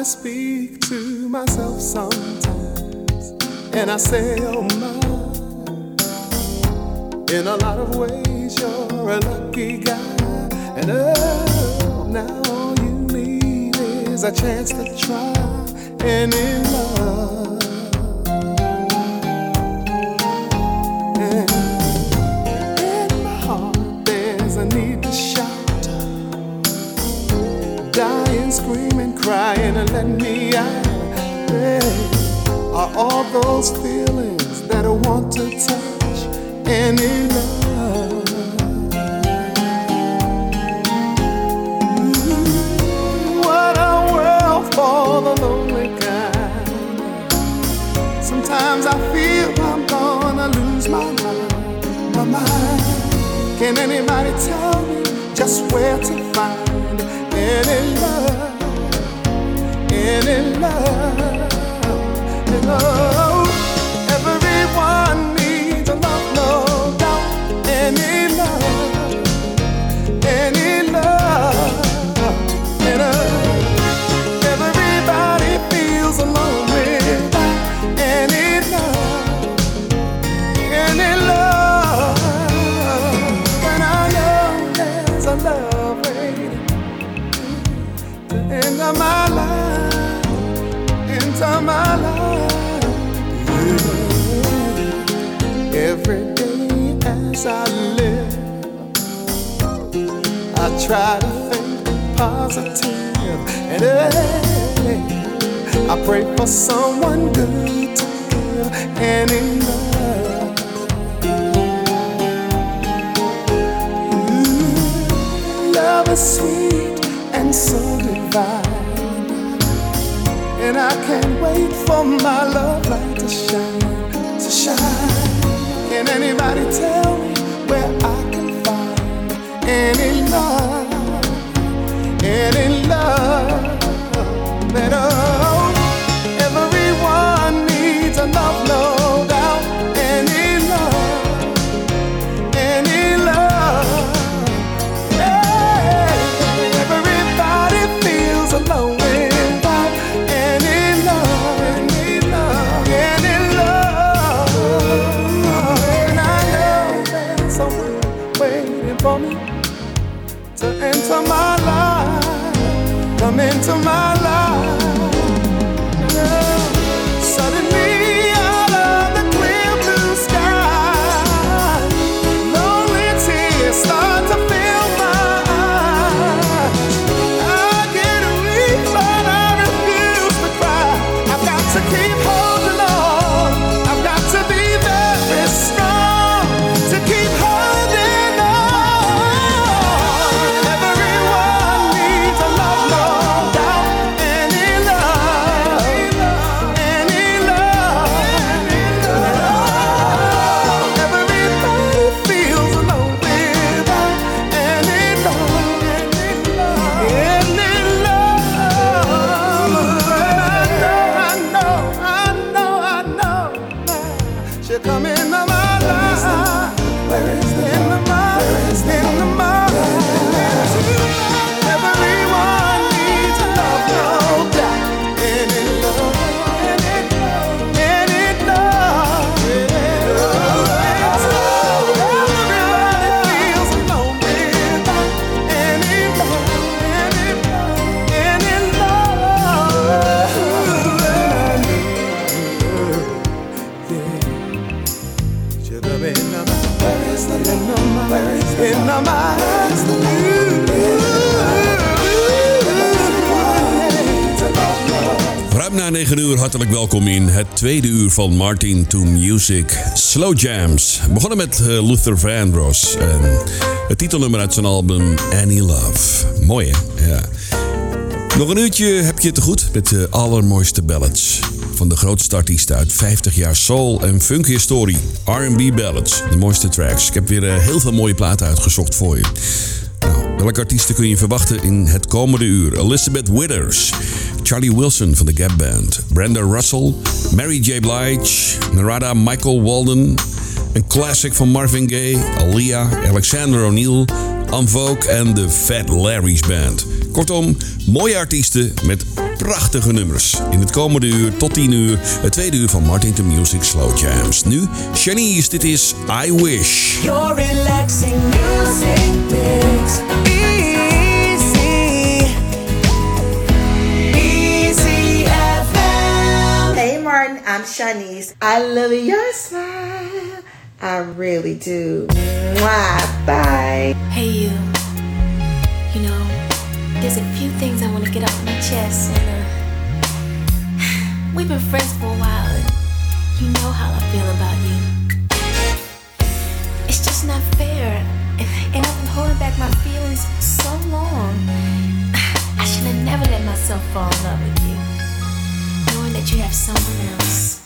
I speak to myself sometimes, and I say, oh my. In a lot of ways, you're a lucky guy, and oh, now all you need is a chance to try, and in love. And in my heart, there's a need to shout. Die and scream and cry and let me out. Hey, are all those feelings that I want to touch and enough? What a world for the lonely. Sometimes I feel I'm gonna lose my mind, my mind. Can anybody tell me just where to find? And love, any love, any love. hartelijk welkom in het tweede uur van Martin to Music Slow Jams. We begonnen met eh, Luther Vandross en het titelnummer uit zijn album Any Love. Mooi hè? Ja. Nog een uurtje heb je het te goed met de allermooiste ballads. Van de grootste artiesten uit 50 jaar soul en funk historie. R&B ballads, de mooiste tracks. Ik heb weer eh, heel veel mooie platen uitgezocht voor je. Nou, welke artiesten kun je verwachten in het komende uur? Elizabeth Withers... Charlie Wilson van de Gap Band, Brenda Russell, Mary J. Blige, Narada Michael Walden, een classic van Marvin Gaye, Aaliyah, Alexander O'Neill, Vogue en de Fat Larry's Band. Kortom, mooie artiesten met prachtige nummers. In het komende uur tot 10 uur, het tweede uur van Martin to Music Slow Jams. Nu, Shanice, dit is I Wish. Your relaxing music. I'm Shanice. I love your smile. I really do. Mwah. Bye. Hey, you. You know, there's a few things I want to get off my chest, and uh, we've been friends for a while, and you know how I feel about you. It's just not fair, and, I've been holding back my feelings so long. I should have never let myself fall in love with you, that you have someone else.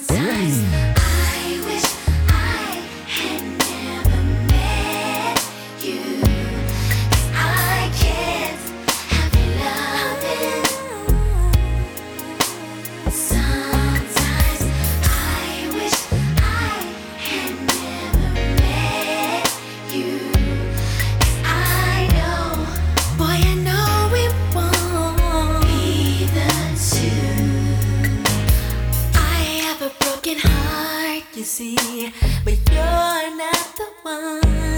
Sometimes see, but you're not the one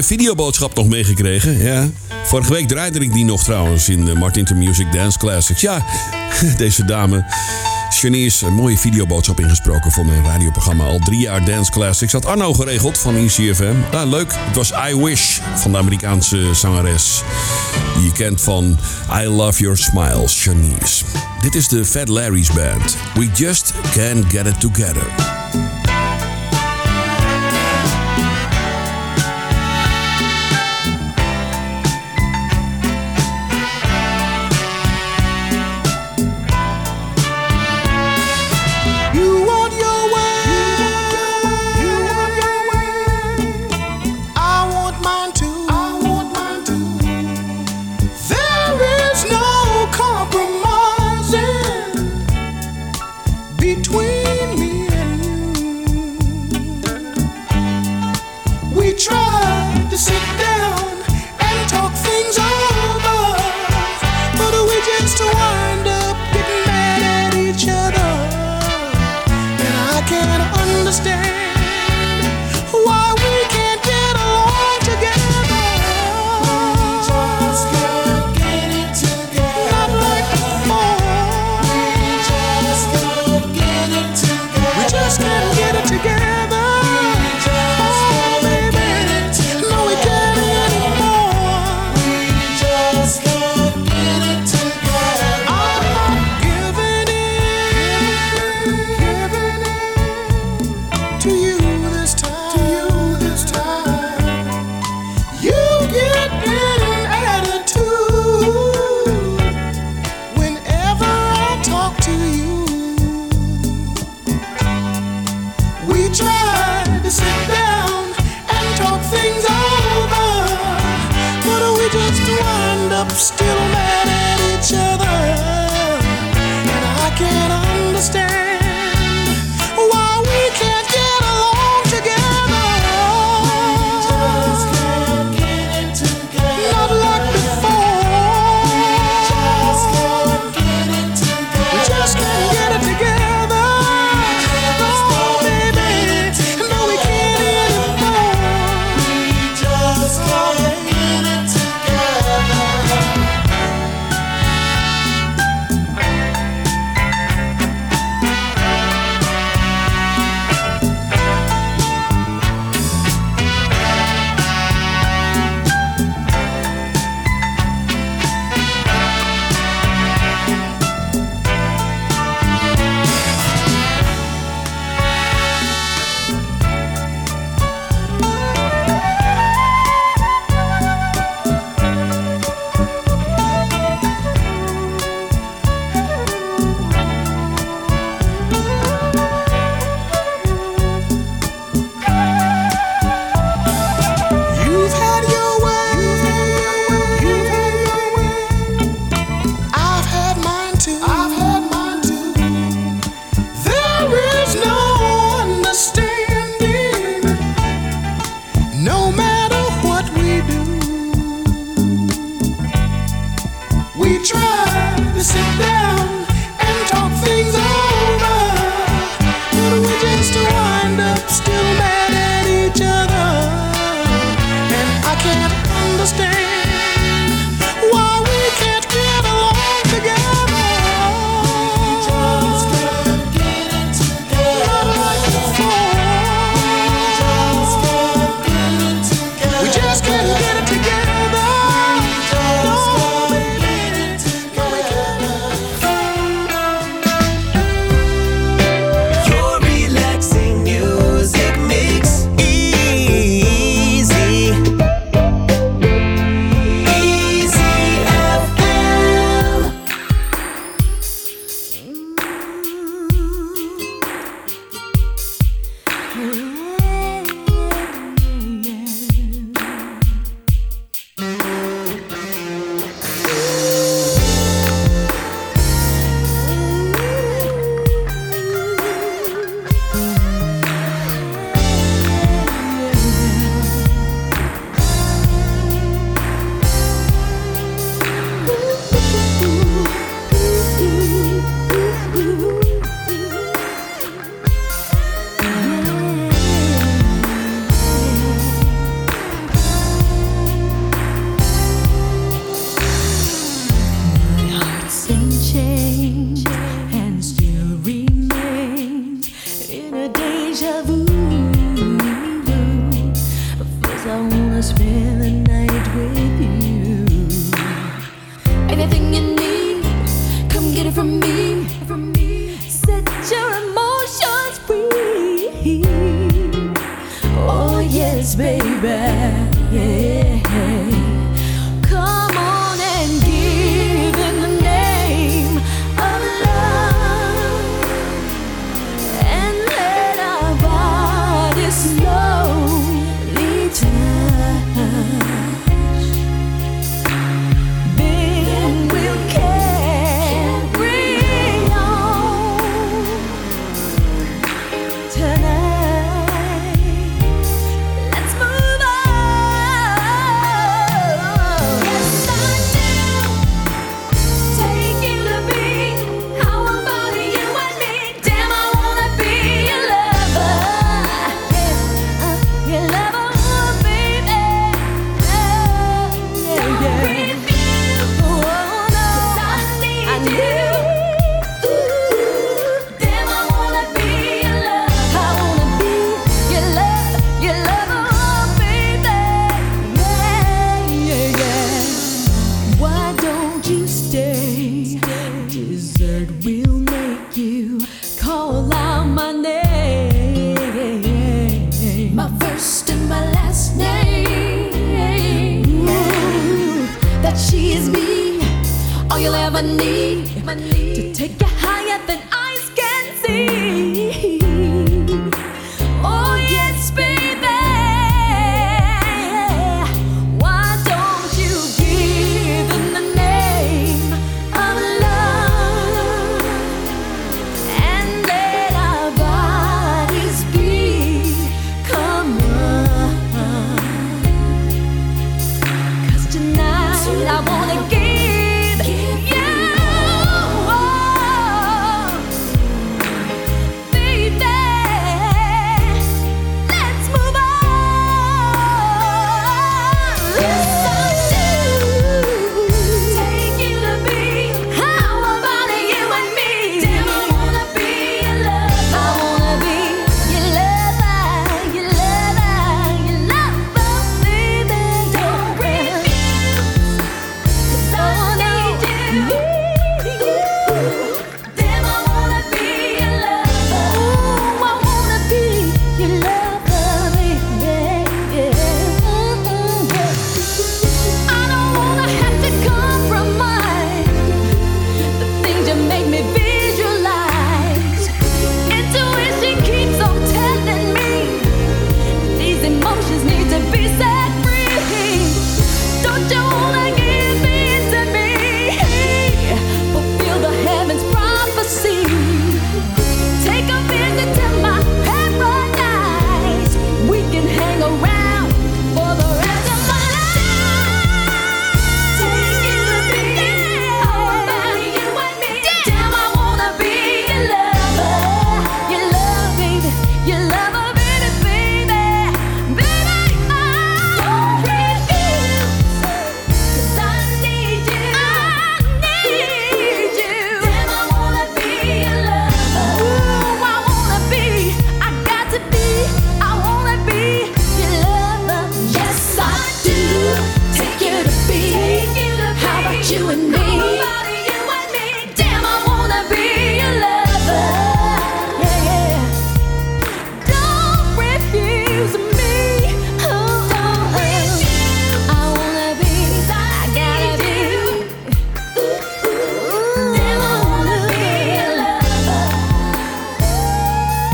Eh, videoboodschap nog meegekregen. Ja. Vorige week draaide ik die nog trouwens in eh, Martin to Music Dance Classics. Ja, deze dame. Janice, een mooie videoboodschap ingesproken voor mijn radioprogramma. Al drie jaar Dance Classics. Had Arno geregeld van ICFM. Nou, leuk. Het was I Wish van de Amerikaanse zangeres. Die je kent van I Love Your Smile, Janice. Dit is de Fat Larry's Band. We just can't get it together.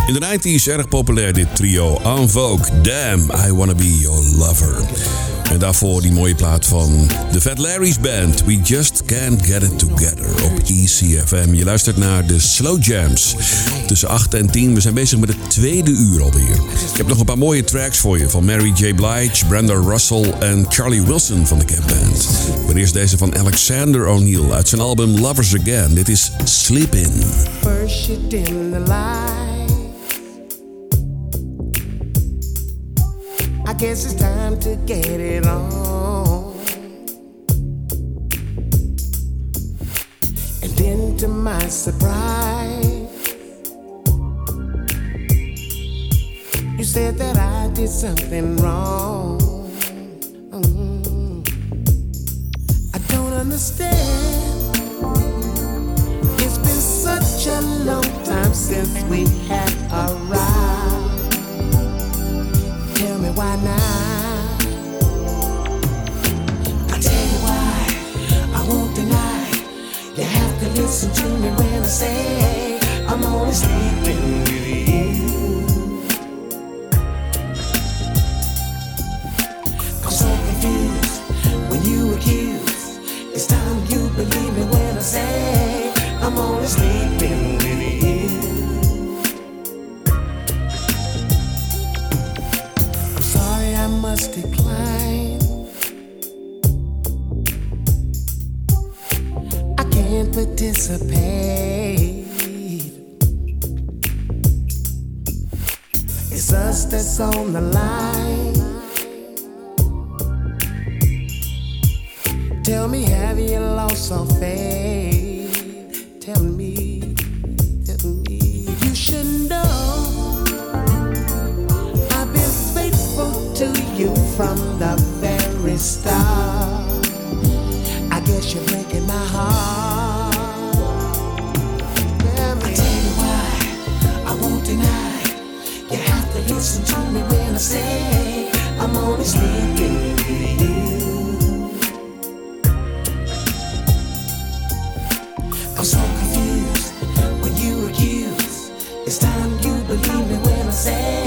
In de 90s erg populair dit trio. En Damn, I Wanna Be Your Lover. En daarvoor die mooie plaat van de Fat Larry's Band. We Just Can't Get It Together op ECFM. Je luistert naar de Slow Jams. Tussen 8 en 10. We zijn bezig met het tweede uur alweer. Ik heb nog een paar mooie tracks voor je. Van Mary J. Blige, Brenda Russell en Charlie Wilson van de Cap Band. Maar eerst deze van Alexander O'Neill uit zijn album Lovers Again. Dit is Sleep In. Dim the light. Guess it's time to get it on. And then to my surprise, you said that I did something wrong. Mm. I don't understand. It's been such a long time since we had arrived. Tell listen to me when I say I'm only sleeping with you. I'm so confused when you accuse. It's time you believe me when I say I'm only sleeping Participate. It's us that's on the line. Tell me, have you lost some faith? Tell me, tell me. You should know I've been faithful to you from the very start. gonna say I'm only sleeping with you. I'm so confused when you accuse. It's time you believe me when I say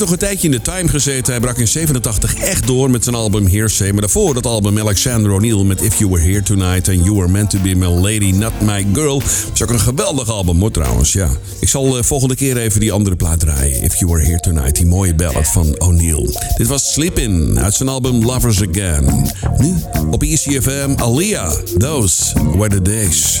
heeft nog een tijdje in de Time gezeten. Hij brak in 87 echt door met zijn album Hearsay. Maar daarvoor dat album Alexander O'Neill met If You Were Here Tonight... and You Were Meant To Be My Lady, Not My Girl. Dat is ook een geweldig album hoor trouwens, ja. Ik zal eh, volgende keer even die andere plaat draaien. If You Were Here Tonight, die mooie ballad van O'Neill. Dit was Sleep In uit zijn album Lovers Again. Nu op ECFM, Aliyah, Those Were The Days.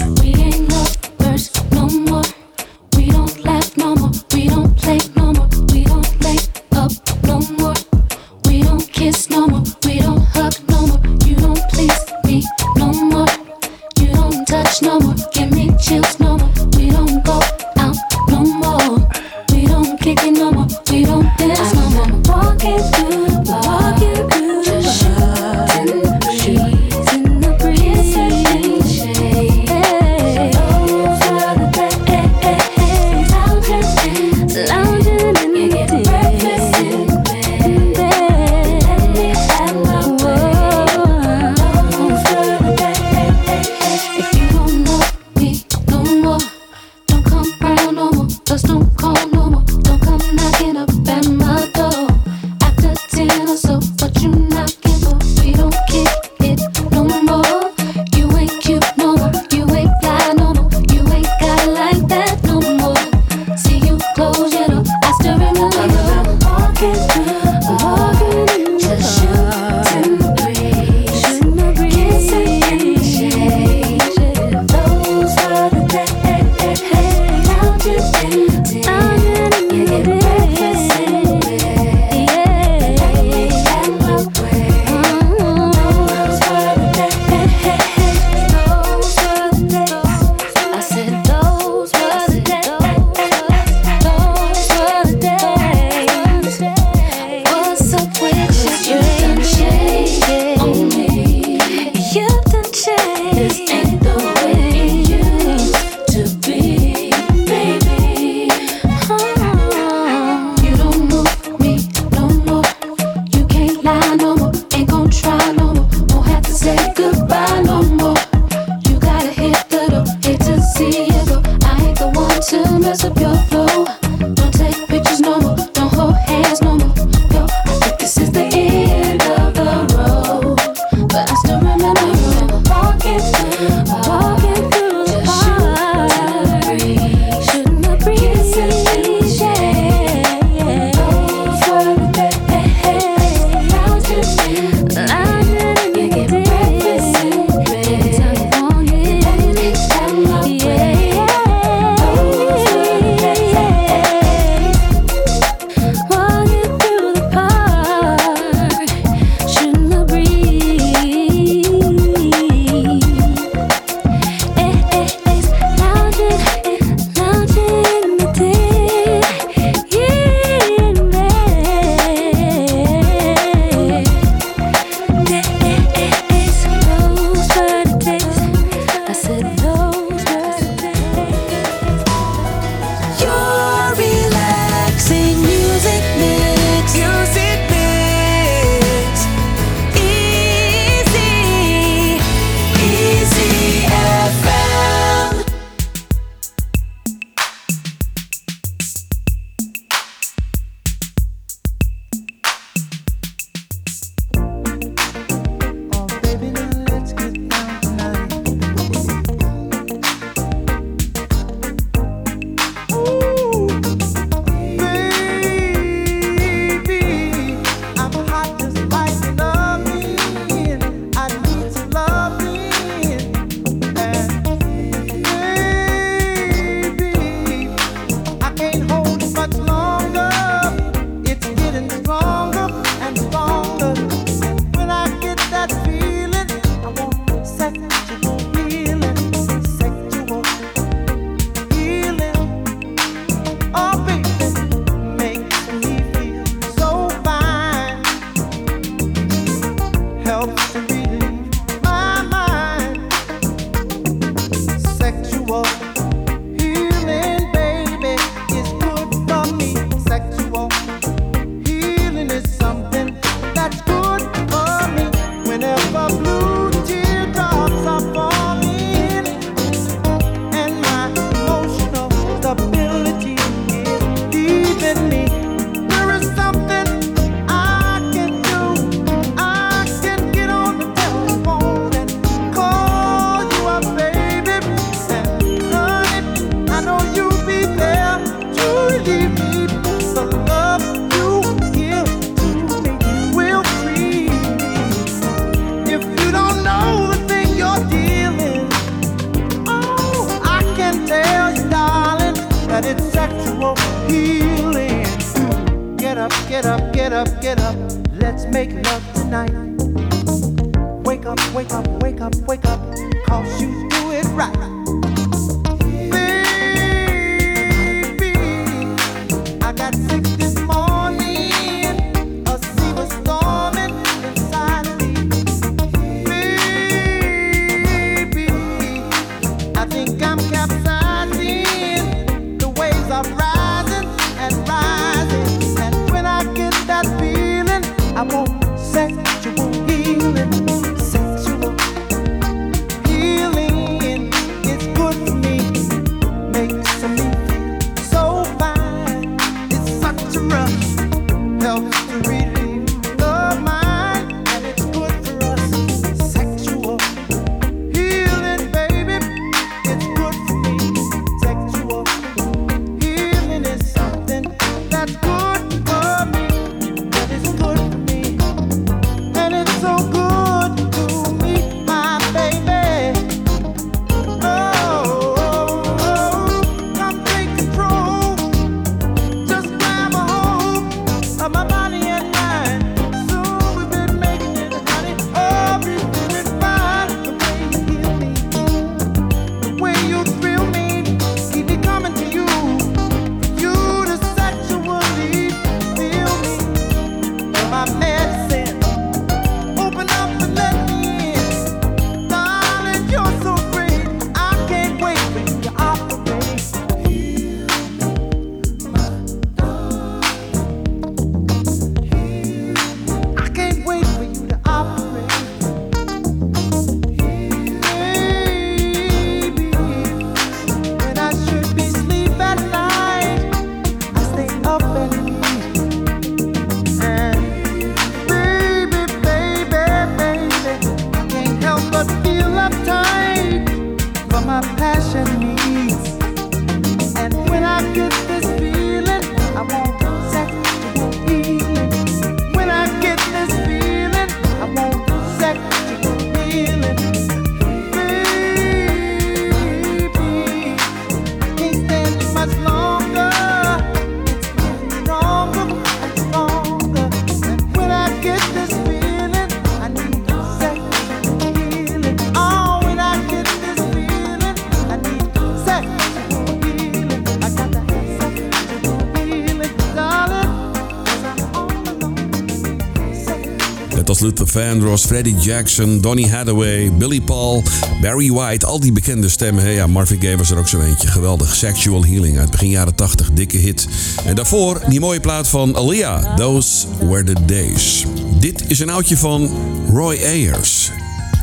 Eh, Net als Luther Vandross, Freddie Jackson, Donny Hathaway, Billy Paul, Barry White. Al die bekende stemmen. Hey, ja, Marvin Gaye was er ook zo eentje. Geweldig. Sexual Healing uit begin jaren 80. Dikke hit. En daarvoor die mooie plaat van aaliyah Those Were The Days. Dit is een oudje van Roy Ayers.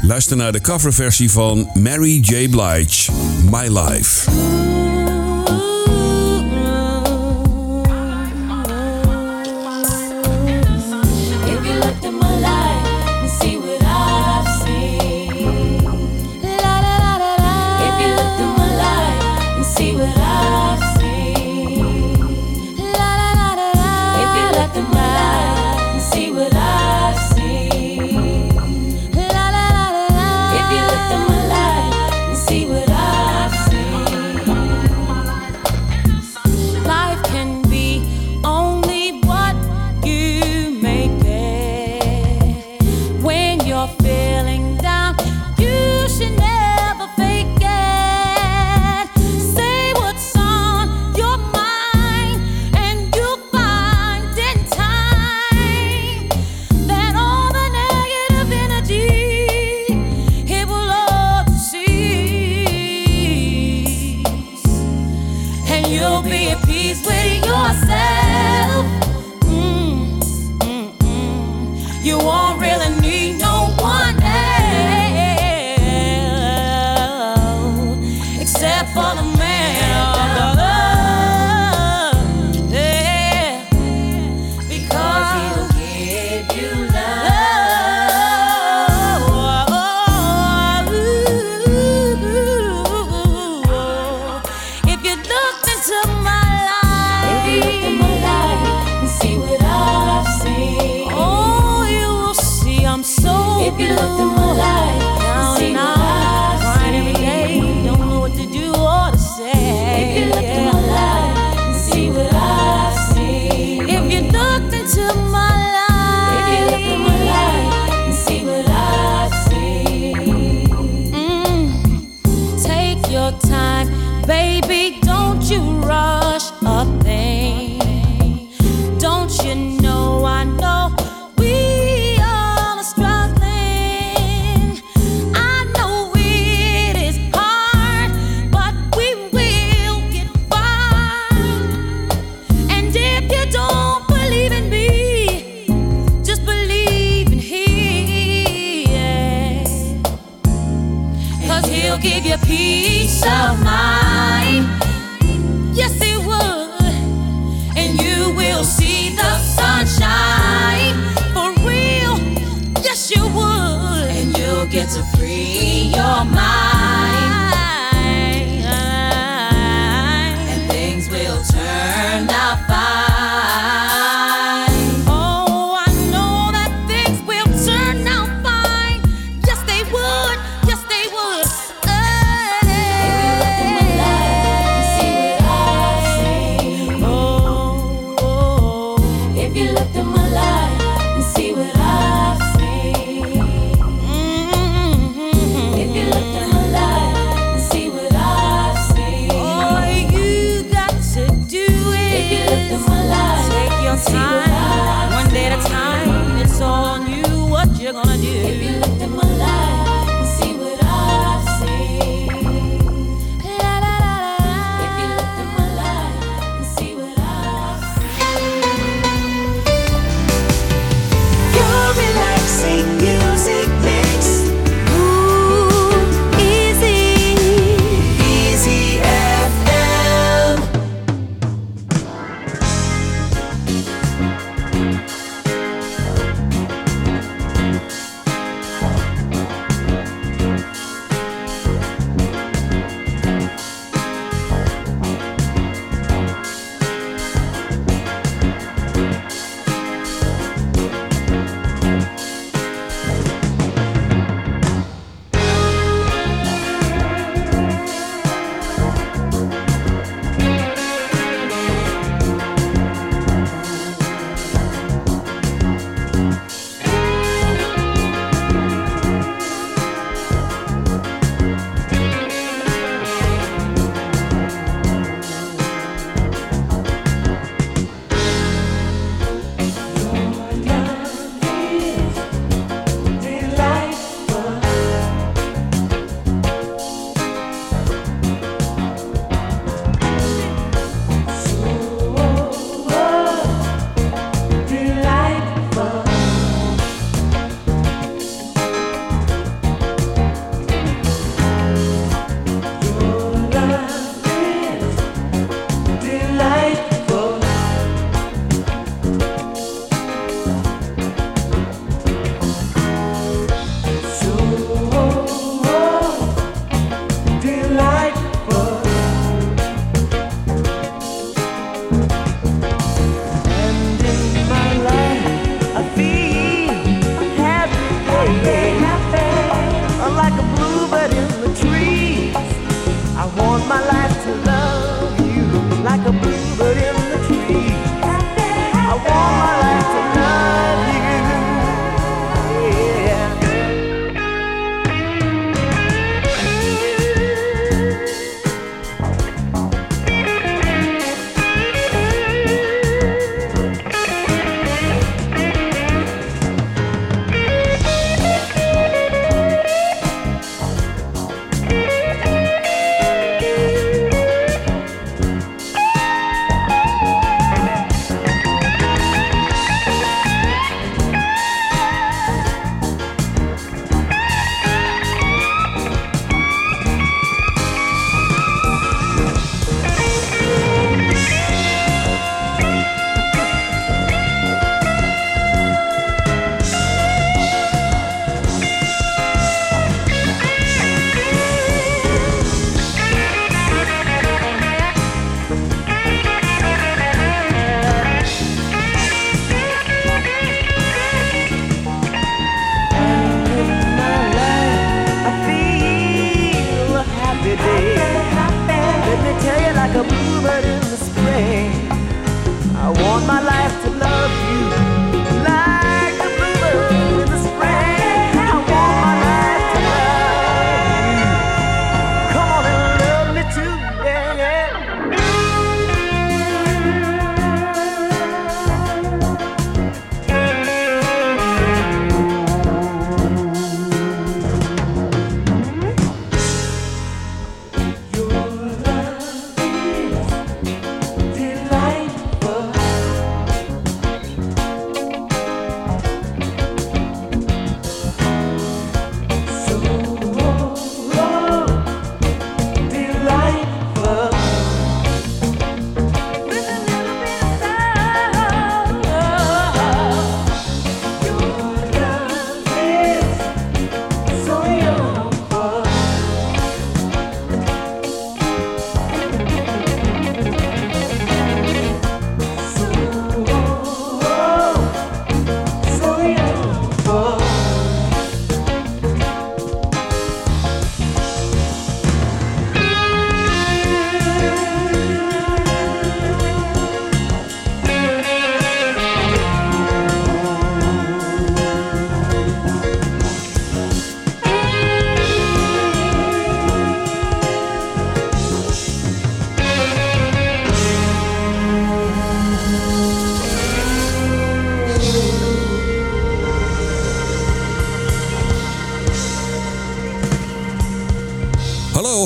Luister naar de coverversie van Mary J. Blige, My Life.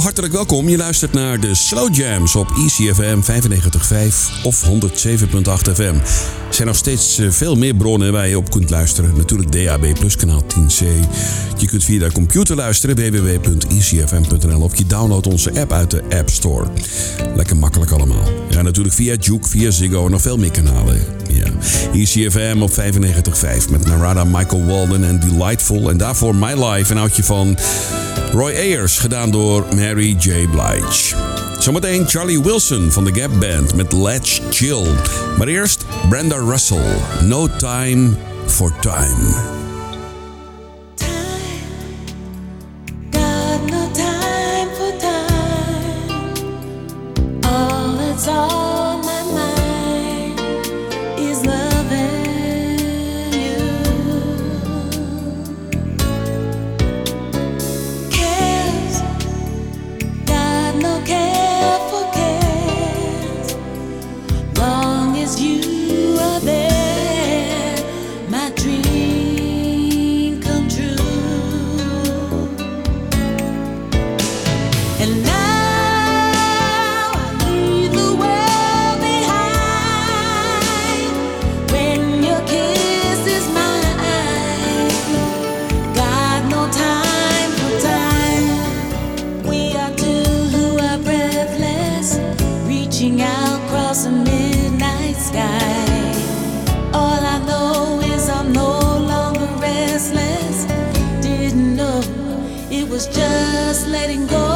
Hartelijk welkom. Je luistert naar de Slow Jams op ECFM 95.5 of 107.8 FM. Er zijn nog steeds eh, veel meer bronnen waar je op kunt luisteren. Natuurlijk DAB Plus kanaal 10C. Je kunt via de computer luisteren www.ecfm.nl of je downloadt onze app uit de App Store. Lekker makkelijk allemaal. Ja, natuurlijk via Juke, via Ziggo en nog veel meer kanalen. Ja. ECFM op 95.5 met Narada Michael Walden en Delightful. En daarvoor My Life, een oudje van Roy Ayers, gedaan door Mary J. Blige. Zometeen Charlie Wilson van de Gap Band met Let's Chill. Maar eerst Brenda Russell, No Time for Time. Just letting go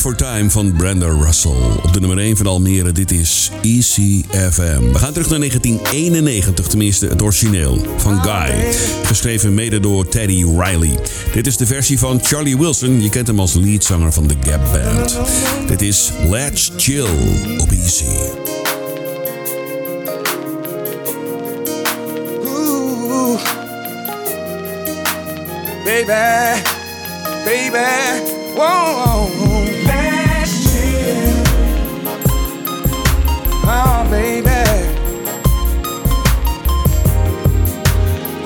for Time van Brenda Russell. Op de nummer 1 van Almere, dit is ECFM. We gaan terug naar 1991, tenminste het origineel, van Guy. Geschreven mede door Teddy Riley. Dit is de versie van Charlie Wilson. Je kent hem als leadzanger van de Gap Band. Dit is Let's Chill op Easy. baby, baby, whoa.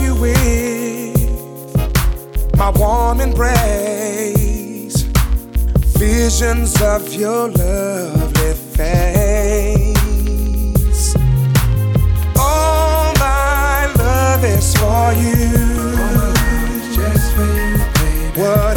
you with my warm embrace, visions of your lovely face. All my love is for you. All my love is just for you, baby. What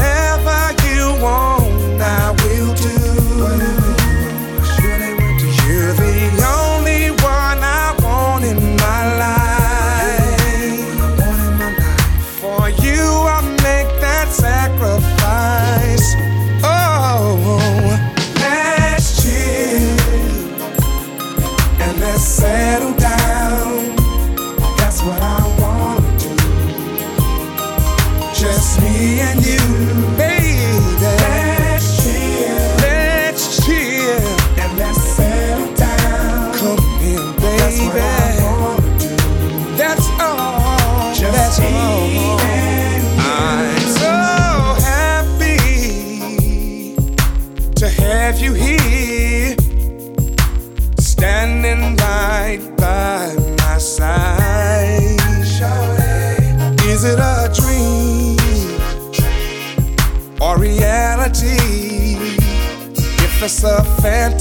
fan.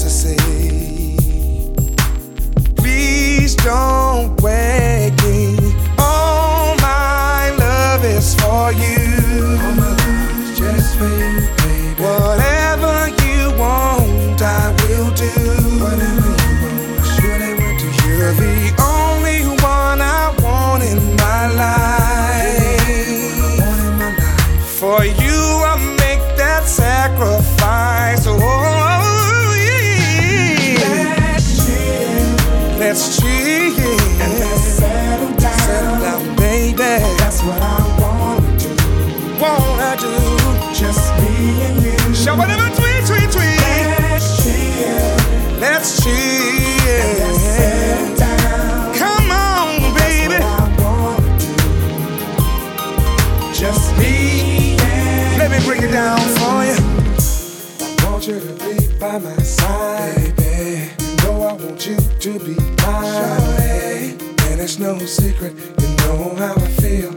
no secret, you know how I feel.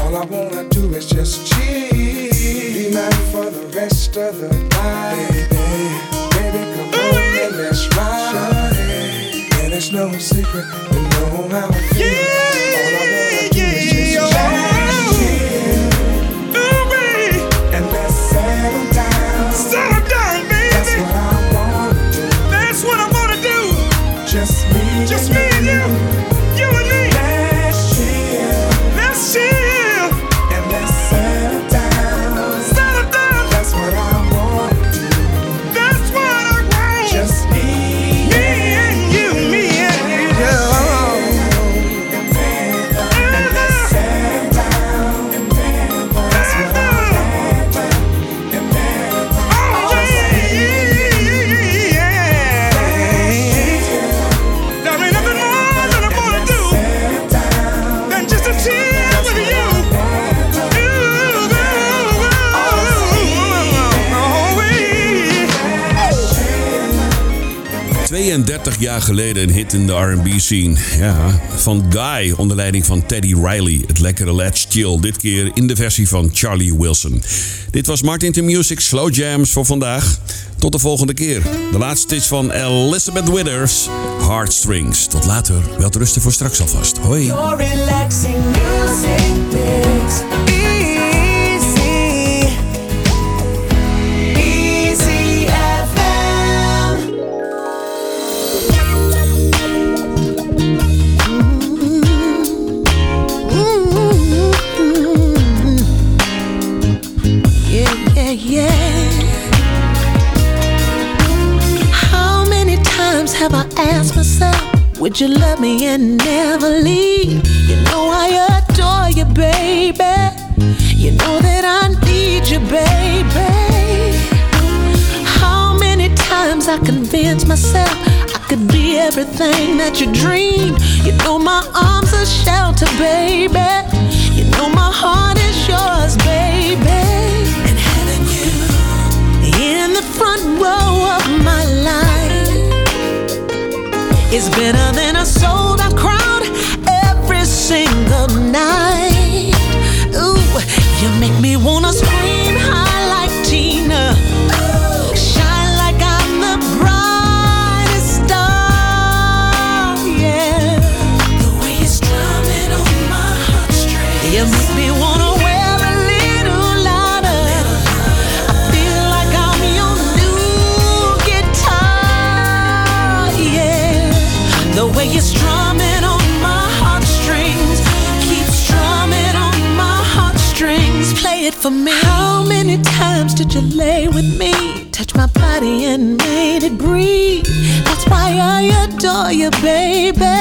All I wanna do is just chill. Be mine for the rest of the night. Baby, come on and let's ride. And it's no secret, you know how I feel. Yeah. 32 jaar geleden een hit in de R&B scene. Ja, van Guy onder leiding van Teddy Riley. Het lekkere Let's Chill, dit keer in de versie van Charlie Wilson. Dit was Martin to Music Slow Jams voor vandaag. Tot de volgende keer. De laatste is van Elizabeth Withers, Heartstrings. Tot later, wel rusten voor straks alvast. Hoi. Would you love me and never leave? You know I adore you, baby. You know that I need you, baby. How many times I convince myself I could be everything that you dream? You know my arms are shelter, baby. You know my heart is yours, baby. And having you in the front row is better than a sold out crowd every single night. Ooh, you make me wanna scream for me. How many times did you lay with me? Touch my body and made it breathe. That's why I adore you, baby.